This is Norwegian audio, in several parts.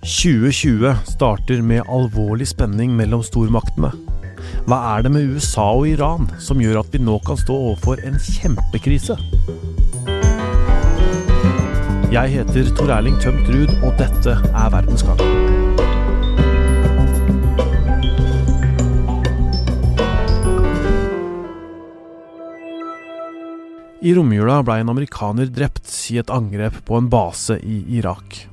2020 starter med alvorlig spenning mellom stormaktene. Hva er det med USA og Iran som gjør at vi nå kan stå overfor en kjempekrise? Jeg heter Tor Erling Tømt Ruud, og dette er Verdensgang. I romjula ble en amerikaner drept i et angrep på en base i Irak.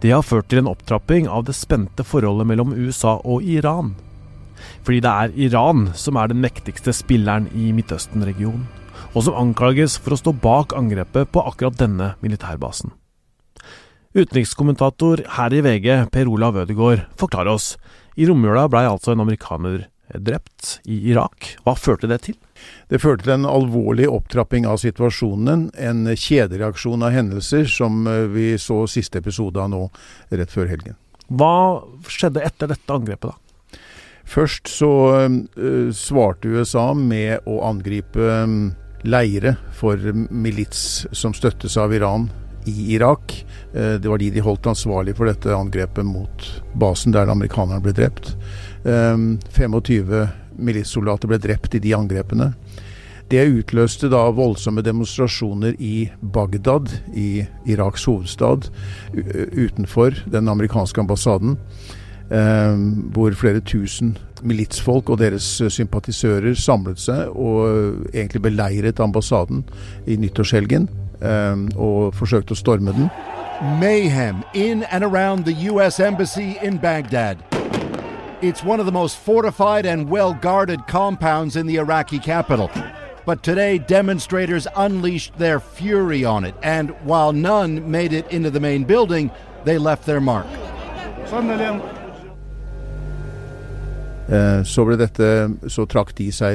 Det har ført til en opptrapping av det spente forholdet mellom USA og Iran. Fordi det er Iran som er den mektigste spilleren i Midtøsten-regionen, og som anklages for å stå bak angrepet på akkurat denne militærbasen. Utenrikskommentator her i VG, Per Olav Ødegaard, forklarer oss. I romjula blei altså en amerikaner drept i Irak. Hva førte det til? Det førte til en alvorlig opptrapping av situasjonen. En kjedereaksjon av hendelser som eh, vi så siste episode av nå rett før helgen. Hva skjedde etter dette angrepet, da? Først så uh, svarte USA med å angripe um, leire for milits som støttes av Iran i Irak. Uh, det var de de holdt ansvarlig for dette angrepet mot basen der amerikanerne ble drept. Um, 25 militssoldater ble drept i de angrepene. Det utløste da voldsomme demonstrasjoner i Bagdad, i Iraks hovedstad, utenfor den amerikanske ambassaden. Eh, hvor flere tusen militsfolk og deres sympatisører samlet seg og egentlig beleiret ambassaden i nyttårshelgen eh, og forsøkte å storme den. Mayhem in and around the U.S. Embassy in Baghdad. It's one of the most fortified and well guarded compounds in the Iraqi capital. But today, demonstrators unleashed their fury on it, and while none made it into the main building, they left their mark. Eh,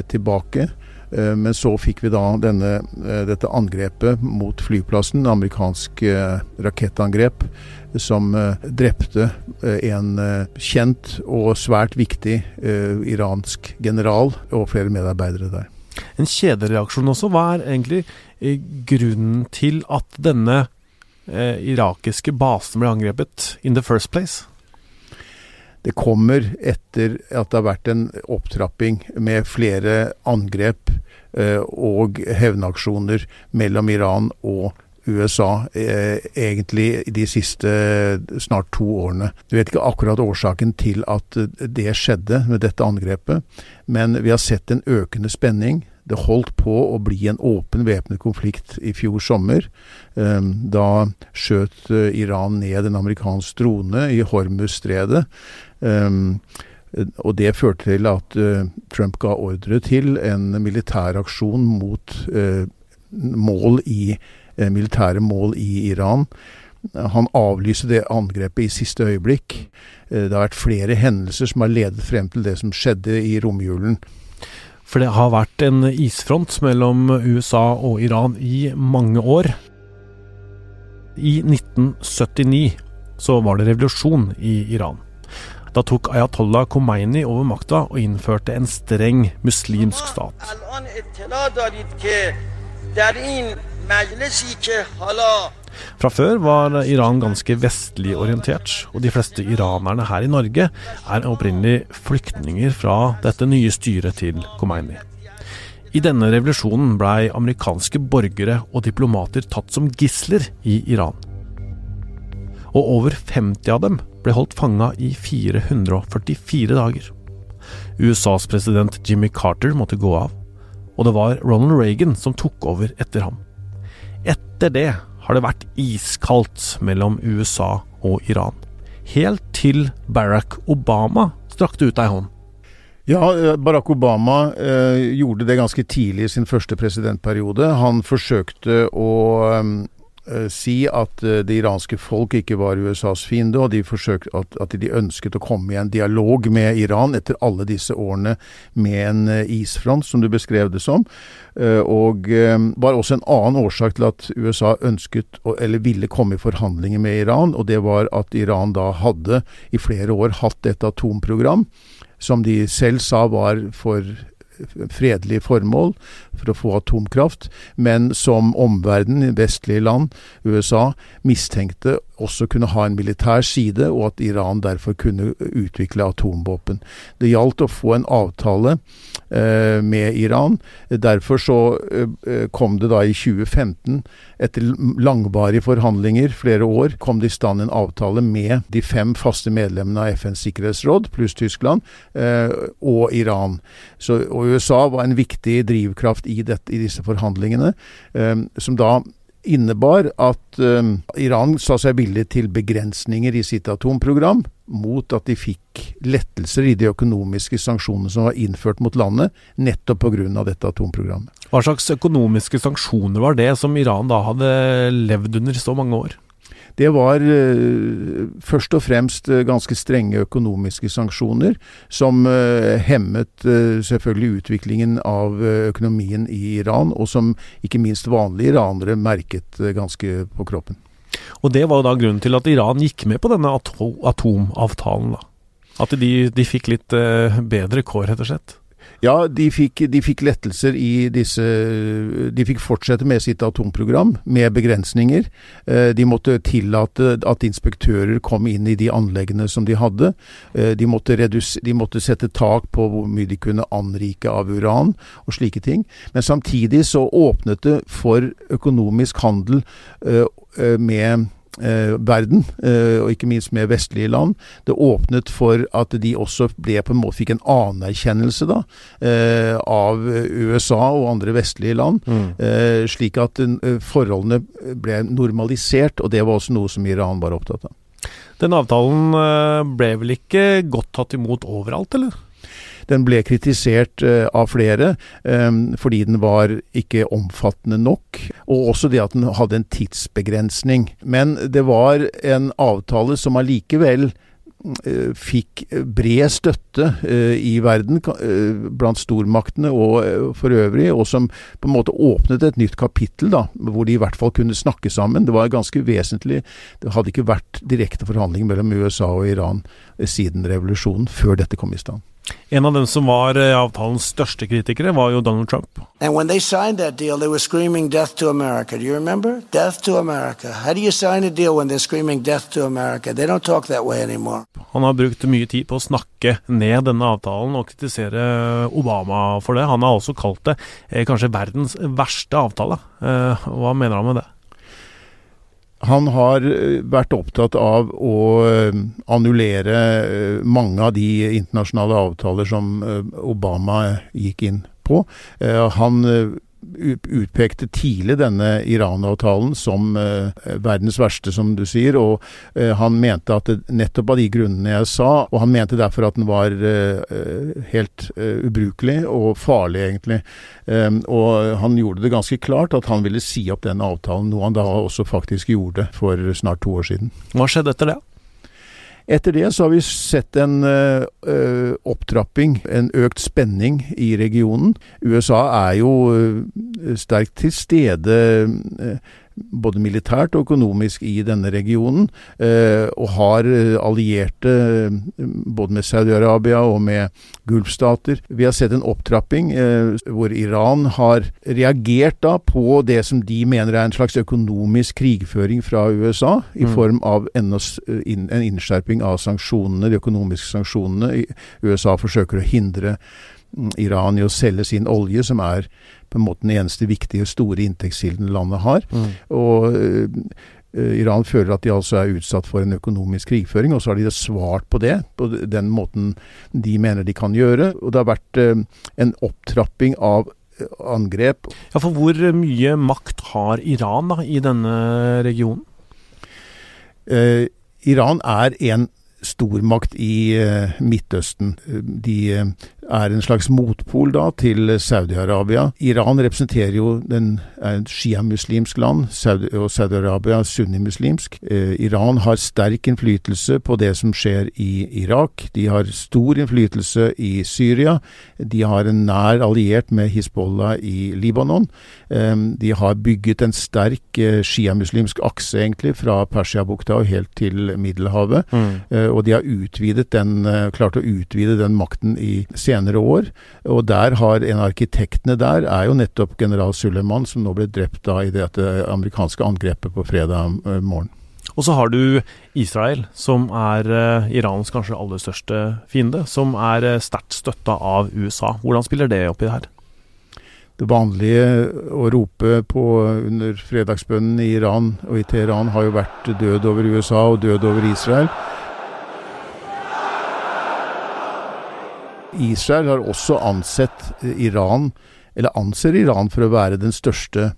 tilbake. Eh, men så fikk vi da denne, eh, dette angrepet mot flyplassen, amerikansk rakettangrep, som drepte en kjent og svært viktig iransk general og flere medarbeidere der. En kjedereaksjon også. Hva er egentlig grunnen til at denne irakiske basen ble angrepet in the first place? Det kommer etter at det har vært en opptrapping med flere angrep eh, og hevnaksjoner mellom Iran og USA, eh, egentlig de siste snart to årene. Du vet ikke akkurat årsaken til at det skjedde med dette angrepet, men vi har sett en økende spenning. Det holdt på å bli en åpen væpnet konflikt i fjor sommer. Da skjøt Iran ned en amerikansk drone i Hormuz-stredet. Og det førte til at Trump ga ordre til en militær aksjon mot mål i, militære mål i Iran. Han avlyste det angrepet i siste øyeblikk. Det har vært flere hendelser som har ledet frem til det som skjedde i romjulen. For det har vært en isfront mellom USA og Iran i mange år. I 1979 så var det revolusjon i Iran. Da tok Ayatollah Khomeini over makta og innførte en streng muslimsk stat. Fra før var Iran ganske vestlig orientert, og de fleste iranerne her i Norge er opprinnelig flyktninger fra dette nye styret til Khomeini. I denne revolusjonen blei amerikanske borgere og diplomater tatt som gisler i Iran. Og over 50 av dem ble holdt fanga i 444 dager. USAs president Jimmy Carter måtte gå av, og det var Ronald Reagan som tok over etter ham. Etter det har det vært iskaldt mellom USA og Iran. Helt til Barack Obama strakte ut ei hånd. Ja, Barack Obama eh, gjorde det ganske tidlig i sin første presidentperiode. Han forsøkte å Eh, si at eh, det iranske folk ikke var USAs fiende, og de at, at, de ønsket å komme i en dialog med Iran etter alle disse årene med en eh, isfront, som du beskrev det som. Og var også en annen årsak til at USA ønsket, eller ville komme i forhandlinger med Iran, og det var at Iran da hadde i flere år hatt et atomprogram som de selv sa var for fredelig formål for å få atomkraft, men som omverdenen, vestlige land, USA, mistenkte også kunne ha en militær side, og at Iran derfor kunne utvikle atomvåpen. Det gjaldt å få en avtale med Iran. Derfor så eh, kom det da i 2015, etter langvarige forhandlinger, flere år, kom det i stand en avtale med de fem faste medlemmene av FNs sikkerhetsråd, pluss Tyskland, eh, og Iran. Så, og USA var en viktig drivkraft i, dette, i disse forhandlingene, eh, som da innebar at um, Iran sa seg villig til begrensninger i sitt atomprogram, mot at de fikk lettelser i de økonomiske sanksjonene som var innført mot landet, nettopp pga. dette atomprogrammet. Hva slags økonomiske sanksjoner var det som Iran da hadde levd under så mange år? Det var uh, først og fremst uh, ganske strenge økonomiske sanksjoner, som uh, hemmet selvfølgelig utviklingen av økonomien i Iran, og som ikke minst vanlige iranere merket ganske på kroppen. Og Det var jo da grunnen til at Iran gikk med på denne atomavtalen? da? At de, de fikk litt bedre kår, rett og slett? Ja, de fikk, de fikk, lettelser i disse De fikk fortsette med sitt atomprogram, med begrensninger. Eh, de måtte tillate at inspektører kom inn i de anleggene som de hadde. Eh, de måtte, redus, de måtte sette tak på hvor mye de kunne anrike av uran, og slike ting. Men samtidig så åpnet det for økonomisk handel eh, med verden, eh, og ikke minst med vestlige land. Det åpnet for at de også ble på en måte fikk en anerkjennelse da, eh, av USA og andre vestlige land. Mm. Eh, slik at eh, forholdene ble normalisert, og det var også noe som Iran var opptatt av. Den avtalen eh, ble vel ikke godt tatt imot overalt, eller? Den ble kritisert uh, av flere um, fordi den var ikke omfattende nok, og også det at den hadde en tidsbegrensning. Men det var en avtale som allikevel eh, fikk bred støtte i verden blant stormaktene og for øvrig, og som på en måte åpnet et nytt kapittel, da, hvor de i hvert fall kunne snakke sammen. Det var ganske vesentlig. Det hadde ikke vært direkte forhandlinger mellom USA og Iran siden revolusjonen, før dette kom i stand. En av dem som var eh, avtalens største kritikere, var jo Donald Trump. And when they signed that deal, they were screaming death to America. Do you remember? Death to America. How do you sign a deal when they're screaming death to America? They don't talk that way anymore. Han har brukt mye tid på å snakke ned denne avtalen og kritisere Obama for det. Han har også kalt det eh, kanskje verdens verste avtale. Eh, hva mener han med det? Han har eh, vært opptatt av å eh, annullere eh, mange av de internasjonale avtaler som Obama gikk inn på. Han utpekte tidlig denne Iran-avtalen som eh, verdens verste, som du sier. Og eh, han mente at nettopp av de grunnene jeg sa, og han mente derfor at den var eh, helt ubrukelig og farlig, egentlig. Um, og han gjorde det ganske klart at han ville si opp den avtalen, noe han da også faktisk gjorde for snart to år siden. Hva skjedde etter det? Etter det så har vi sett en uh, opptrapping, en økt spenning i regionen. USA er jo uh, sterkt til stede ø, både militært og økonomisk i denne regionen, eh, og har eh, allierte eh, både med Saudi-Arabia og med Gulfstater. Vi har sett en opptrapping hvor Iran har reagert da på det som de mener er en slags økonomisk krigføring fra USA, i mm. form av en innskjerping av sanksjonene, de økonomiske sanksjonene. USA forsøker å hindre Iran i å selge sin olje, som er på en måte den eneste viktige, store inntektskilden landet har. Mm. Og uh, Iran føler at de altså er utsatt for en økonomisk krigføring, og så har de svart på det på den måten de mener de kan gjøre. Og det har vært uh, en opptrapping av angrep. Ja, For hvor mye makt har Iran da, i denne regionen? Iran er en stormakt i Midtøsten. De er en slags motpol da til Saudi-Arabia. Iran representerer jo den er et sjiamuslimsk land, Saudi og Saudi-Arabia sunnimuslimsk. Eh, Iran har sterk innflytelse på det som skjer i Irak. De har stor innflytelse i Syria. De har en nær alliert med Hizbollah i Libanon. Eh, de har bygget en sterk eh, sjiamuslimsk akse, egentlig, fra Persiabukta og helt til Middelhavet. Mm. Eh, og de har utvidet den, eh, klart å utvide den makten i senere senere år. Og der har en av arkitektene der er jo nettopp general Suleiman, som nå ble drept da i det amerikanske angrepet på fredag morgen. Og så har du Israel, som er uh, Irans kanskje aller største fiende, som er sterkt støtta av USA. Hvordan spiller det oppi her? Det vanlige å rope på under fredagsbønnen i Iran og i Teheran har jo vært død over USA og død over Israel. Israel har også ansett Iran, eller anser Iran for å være den største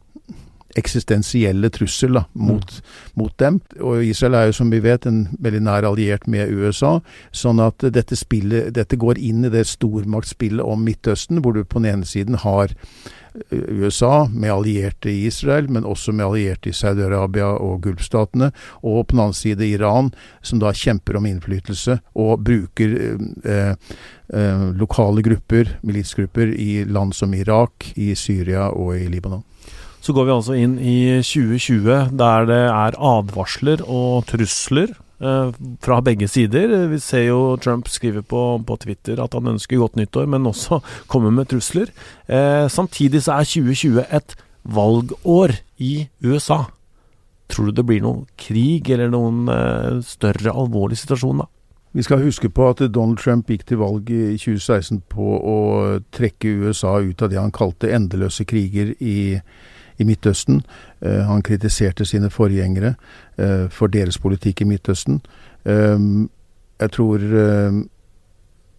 eksistensielle trussel da, mot, mm. mot, dem. Og Israel er jo som vi vet en veldig nær alliert med USA. Sånn at dette, spillet, dette går inn i det stormaktsspillet om Midtøsten, hvor du på den ene siden har eh, USA med allierte i Israel, men også med allierte i Saudi-Arabia og Gulfstatene. Og på den annen side Iran, som da kjemper om innflytelse og bruker eh, eh, lokale grupper, militsgrupper, i land som Irak, i Syria og i Libanon. Så går vi altså inn i 2020 der det er advarsler og trusler eh, fra begge sider. Vi ser jo Trump skriver på, på, Twitter at han ønsker godt nyttår, men også kommer med trusler. Eh, samtidig så er 2020 et valgår i USA. Tror du det blir noen krig eller noen eh, større alvorlig situasjon da? Vi skal huske på at Donald Trump gikk til valg i 2016 på å trekke USA ut av det han kalte endeløse kriger i i Midtøsten. Eh, han kritiserte sine forgjengere eh, for deres politikk i Midtøsten. Eh, jeg tror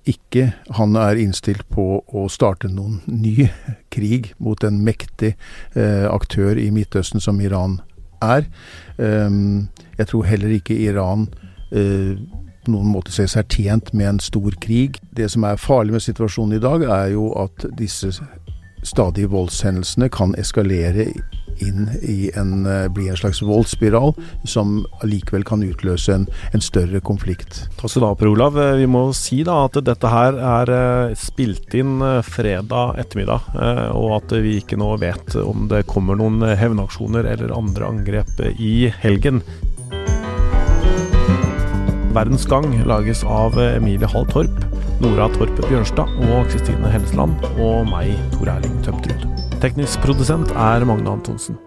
ikke han er innstilt på å starte noen ny krig mot en mektig aktør i Midtøsten som Iran er. jeg tror heller ikke Iran på noen måte ser seg tjent med en stor krig. Det som er farlig med situasjonen i dag, er jo at disse stadige voldshendelsene kan eskalere inn i en, eh, bli en slags voldsspiral som allikevel kan utløse en, en, større konflikt. Takk skal du ha, Per Olav. Eh, vi må si da at dette her er eh, spilt inn fredag ettermiddag, og at vi ikke nå vet om det kommer noen hevnaksjoner eller andre angrep i helgen. Verdens Gang lages av Emilie Hall Torp. Nora Torpe Bjørnstad og Kristine Hellesland, og meg, Tor Erling Tømtrud. Teknisk produsent er Magne Antonsen.